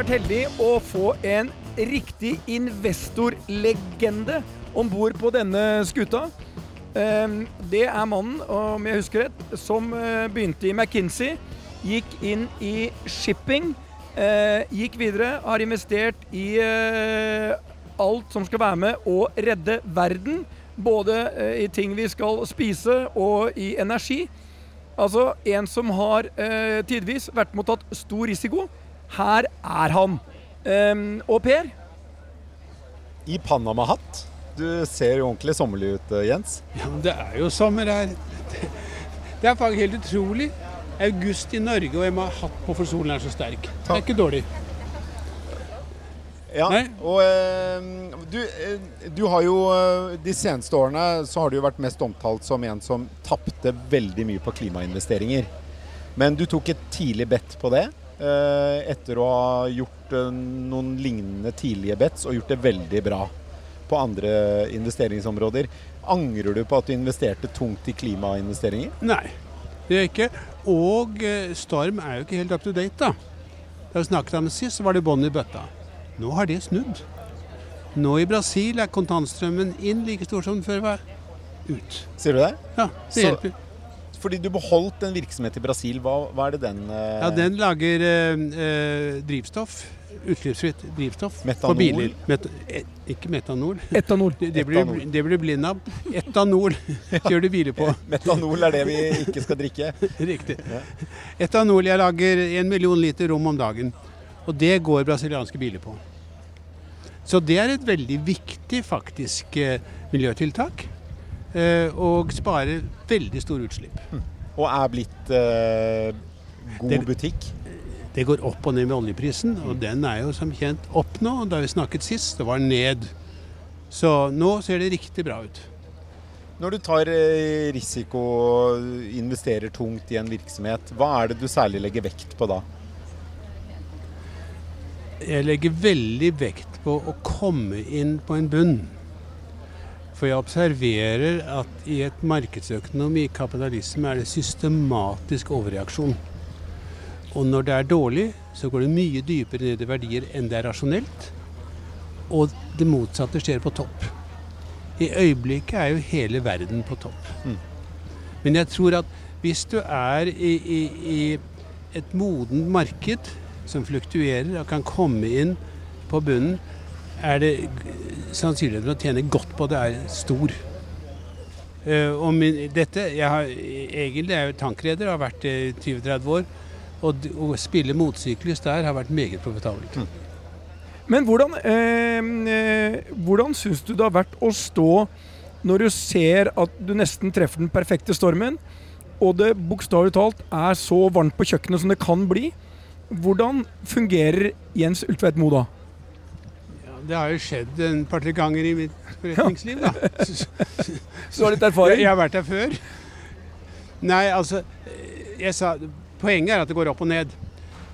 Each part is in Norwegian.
jeg vært heldig å få en riktig investorlegende om bord på denne skuta. Ehm, Det er mannen, om jeg husker rett, som eh, begynte i McKinsey, gikk inn i shipping, eh, gikk videre, har investert i eh, alt som skal være med å redde verden. Både i ting vi skal spise og i energi. Altså en som har tidvis vært med å tatt stor risiko. Her er han. Ehm, og Per, I Panama-hatt. Du ser jo ordentlig sommerlig ut, eh, Jens. Ja, men det er jo sommer her. Det er faktisk helt utrolig. August i Norge, og jeg må ha hatt på for solen er så sterk. Det er ikke dårlig. Ja, Nei. og eh, du, du har jo eh, De seneste årene så har du jo vært mest omtalt som en som tapte veldig mye på klimainvesteringer. Men du tok et tidlig bet på det. Eh, etter å ha gjort eh, noen lignende tidlige bets og gjort det veldig bra på andre investeringsområder. Angrer du på at du investerte tungt i klimainvesteringer? Nei, det gjør jeg ikke. Og eh, Storm er jo ikke helt up to date, da. Da vi snakket om det sist, så var det bånn i bøtta. Nå har det snudd. Nå i Brasil er kontantstrømmen inn like stor som den før var ut. Sier du det? Ja, det Så- hjelper. Fordi du beholdt en virksomhet i Brasil. Hva, hva er det den eh, Ja, den lager eh, eh, drivstoff. Utslippsfritt drivstoff Metanol? for biler. Met eh, ikke metanol. etanol. Det, det, blir, Etanol. det blir du blind av. Etanol kjører du biler på. Metanol er det vi ikke skal drikke. Riktig. Etanol jeg lager en million liter rom om dagen. Og det går brasilianske biler på. Så det er et veldig viktig faktisk eh, miljøtiltak. Eh, og sparer veldig store utslipp. Og er blitt eh, god Det- butikk. Det går opp og ned med oljeprisen, og den er jo som kjent opp nå. Da vi snakket sist, det var ned. Så nå ser det riktig bra ut. Når du tar eh, risiko og investerer tungt i en virksomhet, hva er det du særlig legger vekt på da? Jeg legger veldig vekt på å komme inn på en bunn. For jeg observerer at i et markedsøkonomi, kapitalisme, er det systematisk overreaksjon. Og når det er dårlig, så går det mye dypere ned i verdier enn det er rasjonelt. Og det motsatte skjer på topp. I øyeblikket er jo hele verden på topp. Men jeg tror at hvis du er i, i, i et modent marked som fluktuerer og kan komme inn på bunnen, er det sannsynligheten for å tjene godt på det er stor. Eh, og min, dette, jeg har, egentlig er jo tankreder, har vært det i 20-30 år. Og å spille motsyklus der har vært meget profitabelt. Men hvordan, eh, eh, hvordan syns du det har vært å stå når du ser at du nesten treffer den perfekte stormen, og det bokstavelig talt er så varmt på kjøkkenet som det kan bli? Hvordan fungerer Jens Ultveit Moe da? Det har jo skjedd en par-tre ganger i mitt forretningsliv, da. Så du har litt Jeg, erfaring? jeg har vært der før. Nei, altså jeg sa, Poenget er at det går opp og ned.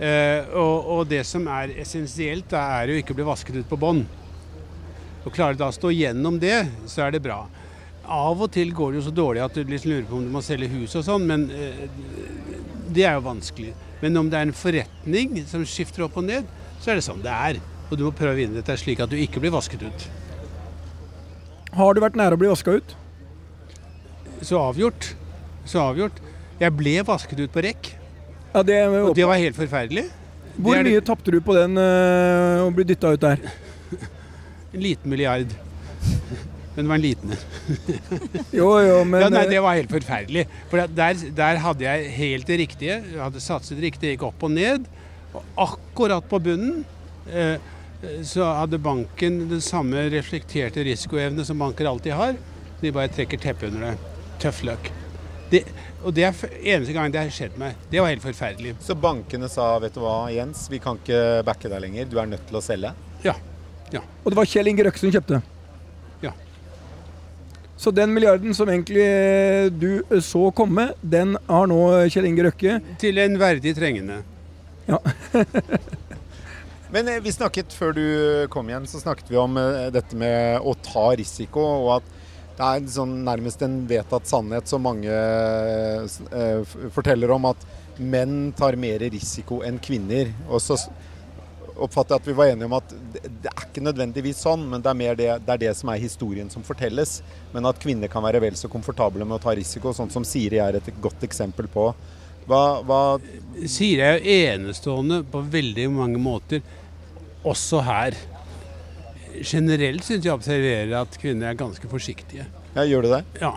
Eh, og, og det som er essensielt, da er jo ikke å bli vasket ut på bånn. Og Klarer du da å stå gjennom det, så er det bra. Av og til går det jo så dårlig at du liksom lurer på om du må selge hus og sånn, men eh, det er jo vanskelig. Men om det er en forretning som skifter opp og ned, så er det sånn det er. Og du må prøve å vinne dette slik at du ikke blir vasket ut. Har du vært nære å bli vaska ut? Så avgjort. Så avgjort. Jeg ble vasket ut på rekk. Ja, det, Og det var helt forferdelig. Hvor er det- mye tapte du på den øh, å bli dytta ut der? En liten milliard. Men det var en liten en. Jo, jo, men Ja, nei, eh, det var helt forferdelig. For der, der hadde jeg helt det riktige. Jeg hadde satset riktig, gikk opp og ned. Og akkurat på bunnen eh, så hadde banken den samme reflekterte risikoevne som banker alltid har. De bare trekker teppet under det. Tøff løk. Det, og det er eneste gang det har skjedd meg. Det var helt forferdelig. Så bankene sa vet du hva, Jens, vi kan ikke backe deg lenger. Du er nødt til å selge. Ja. Og det var Kjell Inge Røkke som kjøpte? Ja. Så den milliarden som egentlig eh, du eh, så komme, den har nå Kjell Inge Røkke. Til en verdig trengende. Men eh, vi snakket før du kom igjen, så snakket vi om eh, dette med å ta risiko, og at det er sånn, nærmest en vedtatt sannhet som mange eh, forteller om, at menn tar mer risiko enn kvinner. Og så, oppfatter jeg at vi var enige om at det, er ikke nødvendigvis sånn, men det er det, det er det som er historien som fortelles. Men at kvinner kan være vel så komfortable med å ta risiko, sånn som Siri er et godt eksempel på. Hva, hva Siri er jo enestående på veldig mange måter, også her. Generelt syns jeg observerer at kvinner er ganske forsiktige. ja, Gjør du det? Ja.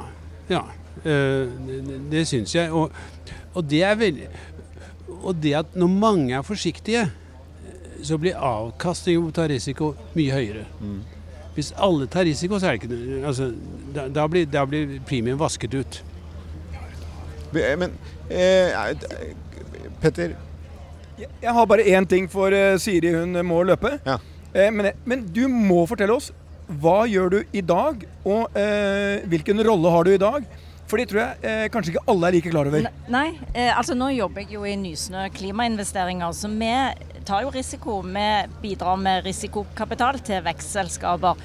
ja. Eh, det, det syns jeg. Og, og det er veldig Og det at når mange er forsiktige, så blir avkastningen på å ta risiko mye høyere. Mm. Hvis alle tar risiko, så er det ikke altså, da, da, blir, da blir premien vasket ut. Men eh, Petter, Jeg har bare én ting for eh, Siri, hun må løpe. Ja. Eh, men, men du må fortelle oss hva gjør du i dag, og eh, hvilken rolle har du i dag? For det tror jeg eh, kanskje ikke alle er like klar over. Nei, eh, altså nå jobber jeg jo i Nysnø klimainvesteringer, så vi tar jo risiko. Vi bidrar med risikokapital til vekstselskaper.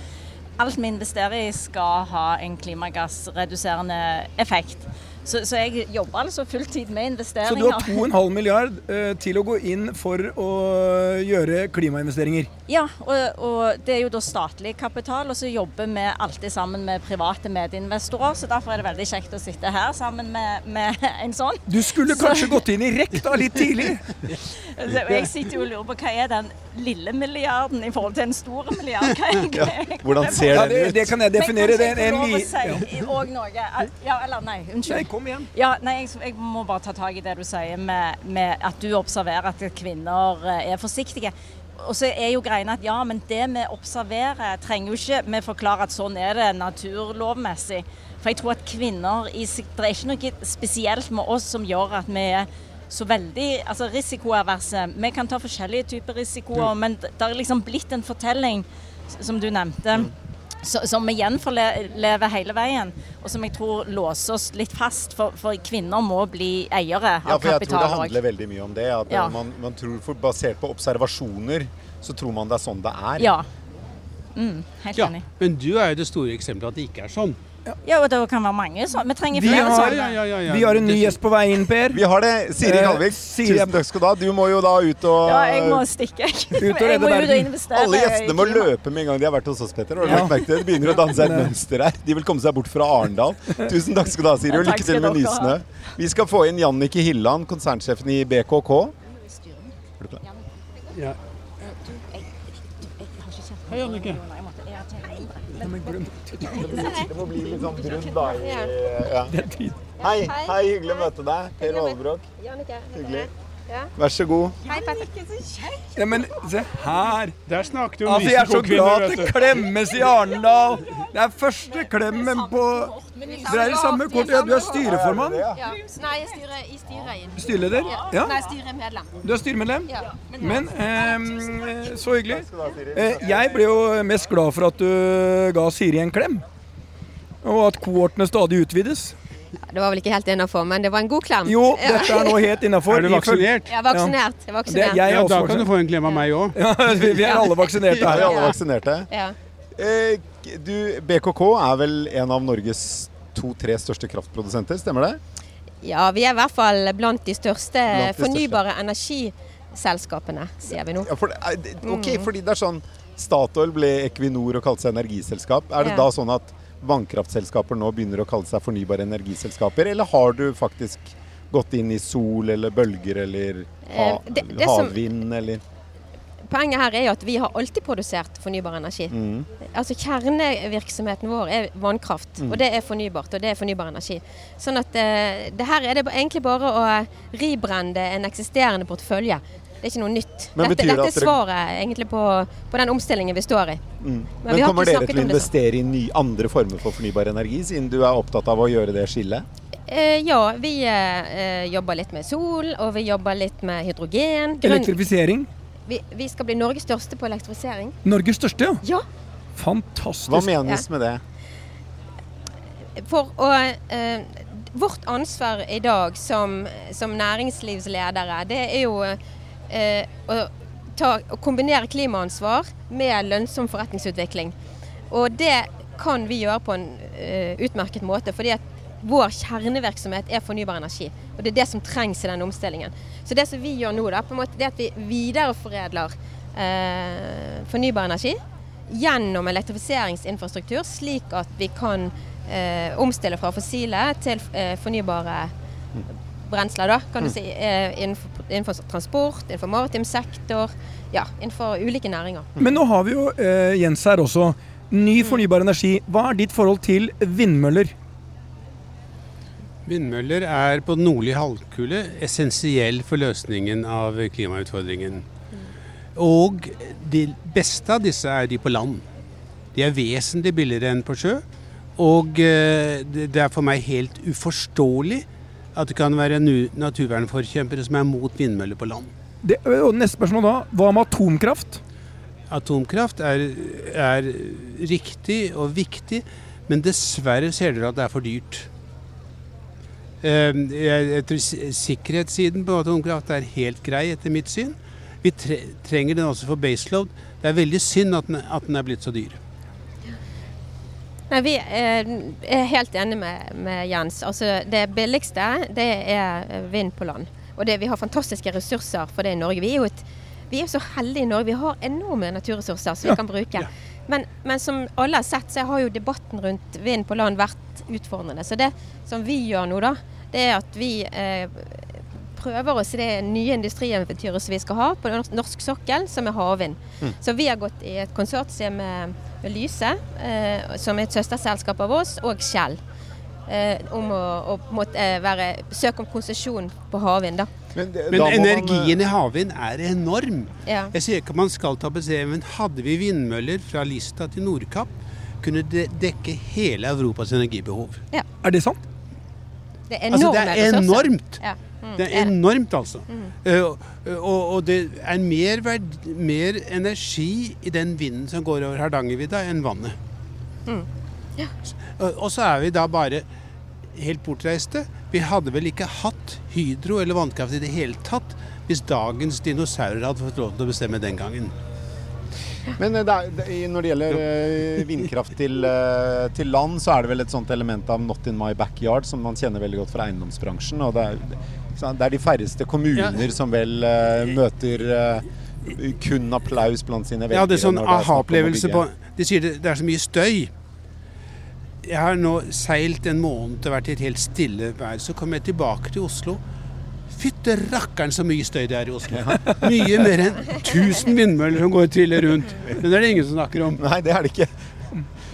Alt vi investerer i skal ha en klimagassreduserende effekt. Så, så jeg jobber altså fulltid med investeringer. Så du har 2,5 milliard eh, til å gå inn for å gjøre klimainvesteringer. Ja, og, og det er jo da statlig kapital, og så jobber vi alltid sammen med private medinvestorer. Så derfor er det veldig kjekt å sitte her sammen med, med en sånn. Du skulle kanskje gått inn i rekta litt tidlig. Jeg sitter jo og lurer på hva er den lille milliarden i forhold til en stor milliard? Hva er, hva er, hvordan ser den det, ut? det kan jeg definere. Det er en, en. Men kanskje jeg får lov å si òg noe? Ja, eller nei, Nei, unnskyld. Kom igjen. Ja, nei, jeg, jeg må bare ta tak i det du sier med, med at du observerer at kvinner eh, er forsiktige. Og så er jo greiene at ja, men det vi observerer, trenger jo ikke vi forklare at sånn er det naturlovmessig. For jeg tror at kvinner i Det er ikke noe spesielt med oss som gjør at vi er så veldig altså risikoaverse. Vi kan ta forskjellige typer risikoer, men det har er liksom blitt en fortelling, som du nevnte, så, som vi gjenforlever hele veien. Og som jeg tror låser oss litt fast, for, for kvinner må bli eiere av kapital. Ja, for jeg tror det handler veldig mye om det. At Ja. man, man tror for, Basert på observasjoner, så tror man det er sånn det er. Ja. Mm, helt Ja, enig. men du er jo det store eksempelet at det ikke er sånn. Ja, og det kan være mange sånne. Vi trenger flere har- sånne. Ja, ja, ja, ja. Vi har en ny gjest på vei inn, Per. Vi har det. Siri Eh, Kalvik, Siri- tusen takk skal du ha. Du må jo da ut og Ja, jeg må stikke. Ut og jeg redde må ut og verden. investere. Alle gjestene må løpe med en gang de har vært hos oss, Petter. Det? Det begynner å danne seg et eh, mønster her. De vil komme seg bort fra Arendal. Tusen takk skal du ha, Siri, og lykke til med. Nysnø. Vi skal få inn Jannicke Hilland, konsernsjefen i BKK. Ja. Hei, Annike. Det må bli litt sånn brun, da. Ja. Er tid. Hei, hei, hyggelig å møte deg. Per Valbrok. Hyggelig. Ja. Vær så god. Hei, Petter. Ja, men se her. Der snakket jo Altså, jeg er så glad at det klemmes i Arendal. Det er første klemmen på Dere er i samme kort. Ja, du er styreformann. Ja. Nei, jeg styrer i styret. Styreleder? Ja. Nei, styremedlem. Du er styremedlem? Ja. Men eh, så hyggelig. Eh, Jeg ble jo mest glad for at du ga Siri en klem. Og at kohortene stadig utvides. Det var vel ikke helt innafor, men det var en god klem. Jo, dette er nå helt innafor. Er du vaksinert? Er vaksinert. Ja. vaksinert. Det, jeg er Ja, da kan du få en klem av meg òg. Ja, vi vi er alle vaksinerte her. vi er alle vaksinerte? Ja. Eh, du, BKK er vel en av Norges to-tre største kraftprodusenter, stemmer det? ja, vi er i hvert fall blant de største Blant de største. fornybare energiselskapene, sier vi nå. Ja, for, ok, fordi det er sånn Statoil ble Equinor og kalte seg energiselskap. Er det Ja. da sånn at vannkraftselskaper nå begynner å kalle seg fornybare energiselskaper, eller har du faktisk gått inn i sol eller bølger eller ha, Eh, det- det som- havvind eller Poenget her er jo at vi har alltid produsert fornybar energi. mm. Altså Kjernevirksomheten vår er vannkraft, og det er fornybart, og det er fornybar energi. Sånn at eh, det her er det egentlig bare å ribrende en eksisterende portefølje. Det er ikke noe nytt. Men Dette, det dette er svaret egentlig på, på den omstillingen vi står i. Mm. Men Men kommer dere til å investere i ny, andre former for fornybar energi, siden du er opptatt av å gjøre det skillet? Eh, ja, vi eh, jobber litt med sol, og vi jobber litt med hydrogen. Grønn, Elektrifisering. vi, vi skal bli Norges største på elektrifisering. Norges største, ja. Ja. Fantastisk. Hva menes med det? For å eh, Vårt ansvar i dag som, som næringslivsledere, det er jo eh, å, ta, å kombinere klimaansvar med lønnsom forretningsutvikling. Og det kan vi gjøre på en eh, utmerket måte, fordi at vår kjernevirksomhet er fornybar energi. Og det er det som trengs i den omstillingen. Så det som vi gjør nå, da, måte, det er at vi videreforedler eh, fornybar energi gjennom elektrifiseringsinfrastruktur, slik at vi kan eh, omstille fra fossile til eh, fornybare brensler. Da, kan du si, eh, innenfor, innenfor transport, innenfor maritim sektor, ja, innenfor ulike næringer. Men nå har vi jo eh, Jens her også. Ny fornybar energi. Hva er ditt forhold til vindmøller? Vindmøller er på den nordlige halvkule essensiell for løsningen av klimautfordringen. Og de beste av disse er de på land. De er vesentlig billigere enn på sjø. Og eh, det det er for meg helt uforståelig at det kan være naturvernforkjempere som er mot vindmøller på land. Det, og neste spørsmål da. Hva med atomkraft? Atomkraft er, er riktig og viktig, men dessverre ser dere at det er for dyrt. Eh, Jeg, jeg tror sikkerhetssiden på atomkraft er helt grei, etter mitt syn. Vi trenger den også for baseload. Det er veldig synd at den, at den er blitt så dyr. Nei, Vi er helt enige med, med Jens. Altså, det billigste det er eh, vind på land. Og det, vi har fantastiske ressurser for det i Norge. Vi er jo et, vi er så heldige i Norge. Vi har enorme naturressurser som Ja, vi kan bruke. ja. Men, men som alle har sett, så har jo debatten rundt vind på land vært utfordrende. Så det som vi gjør nå, da, det er at vi eh, prøver oss i det nye industrieventyret som vi skal ha på norsk- sokkel, som er havvind. Så vi har gått i et konsortium med Lyse, eh, som er et søsterselskap av oss, og Shell. Eh, om å, å måte, eh, være, søke om konsesjon på havvind. da. Men, det- Men da må man, energien i havvind er enorm. Ja. Jeg sier ikke at man skal ta tapetsere, men hadde vi vindmøller fra Lista til Nordkapp, kunne det dekke hele Europas energibehov. Er det sant? Det er Altså, det er ressurser. enormt! Ja. Mm, Det er enormt, altså. Eh, og, og det er mer, verd, mer energi i den vinden som går over Hardangervidda, enn vannet. Og, og så er vi da bare helt bortreiste. Vi hadde vel ikke hatt hydro eller vannkraft i det hele tatt hvis dagens dinosaurer hadde fått lov til å bestemme den gangen. Men eh, det er, det, når det gjelder eh, vindkraft til, eh, til land, så er det vel et sånt element av 'not in my backyard' som man kjenner veldig godt fra eiendomsbransjen. Og det er, det er de færreste kommuner som vel uh, møter uh, kun applaus blant sine velgere. Sånn det er sånn aha-opplevelse på De sier det, det er så mye støy. Jeg har nå seilt en måned og vært i et helt stille vær. Så kom jeg tilbake til Oslo. Fytte rakkeren så mye støy det er i Oslo. Mye mer enn 1000 vindmøller som går og triller rundt. Men det er det ingen som snakker om. Nei, det er det ikke.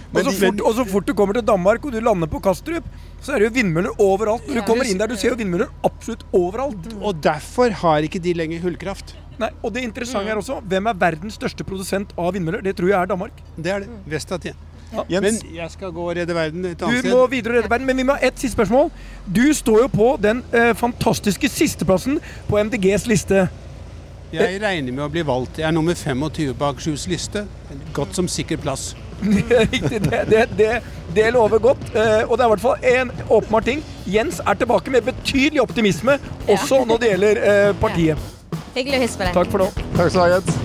Og så, fort, og så fort du kommer til Danmark og du lander på Kastrup, så er det jo vindmøller overalt. Når du kommer inn der, du ser jo vindmøller absolutt overalt. Og derfor har ikke de lenger hullkraft. Nei, og det interessante er også, hvem er verdens største produsent av vindmøller? Det tror jeg er Danmark. Det er det. Vestatien. Men Jens, jeg skal gå og redde verden et Du må videre og redde verden, men vi må ha ett siste spørsmål. Du står jo på den eh, fantastiske sisteplassen på MDGs liste. Jeg regner med å bli valgt. Jeg er nummer 25 på Akershus liste. Godt som sikker plass. Riktig, det, det, det, det lover godt. Eh, og det er i hvert fall en åpenbar ting. Jens er tilbake med betydelig optimisme, også når det gjelder eh, partiet. Hyggelig å hilse på deg. Takk for nå. takk skal du ha, Jens.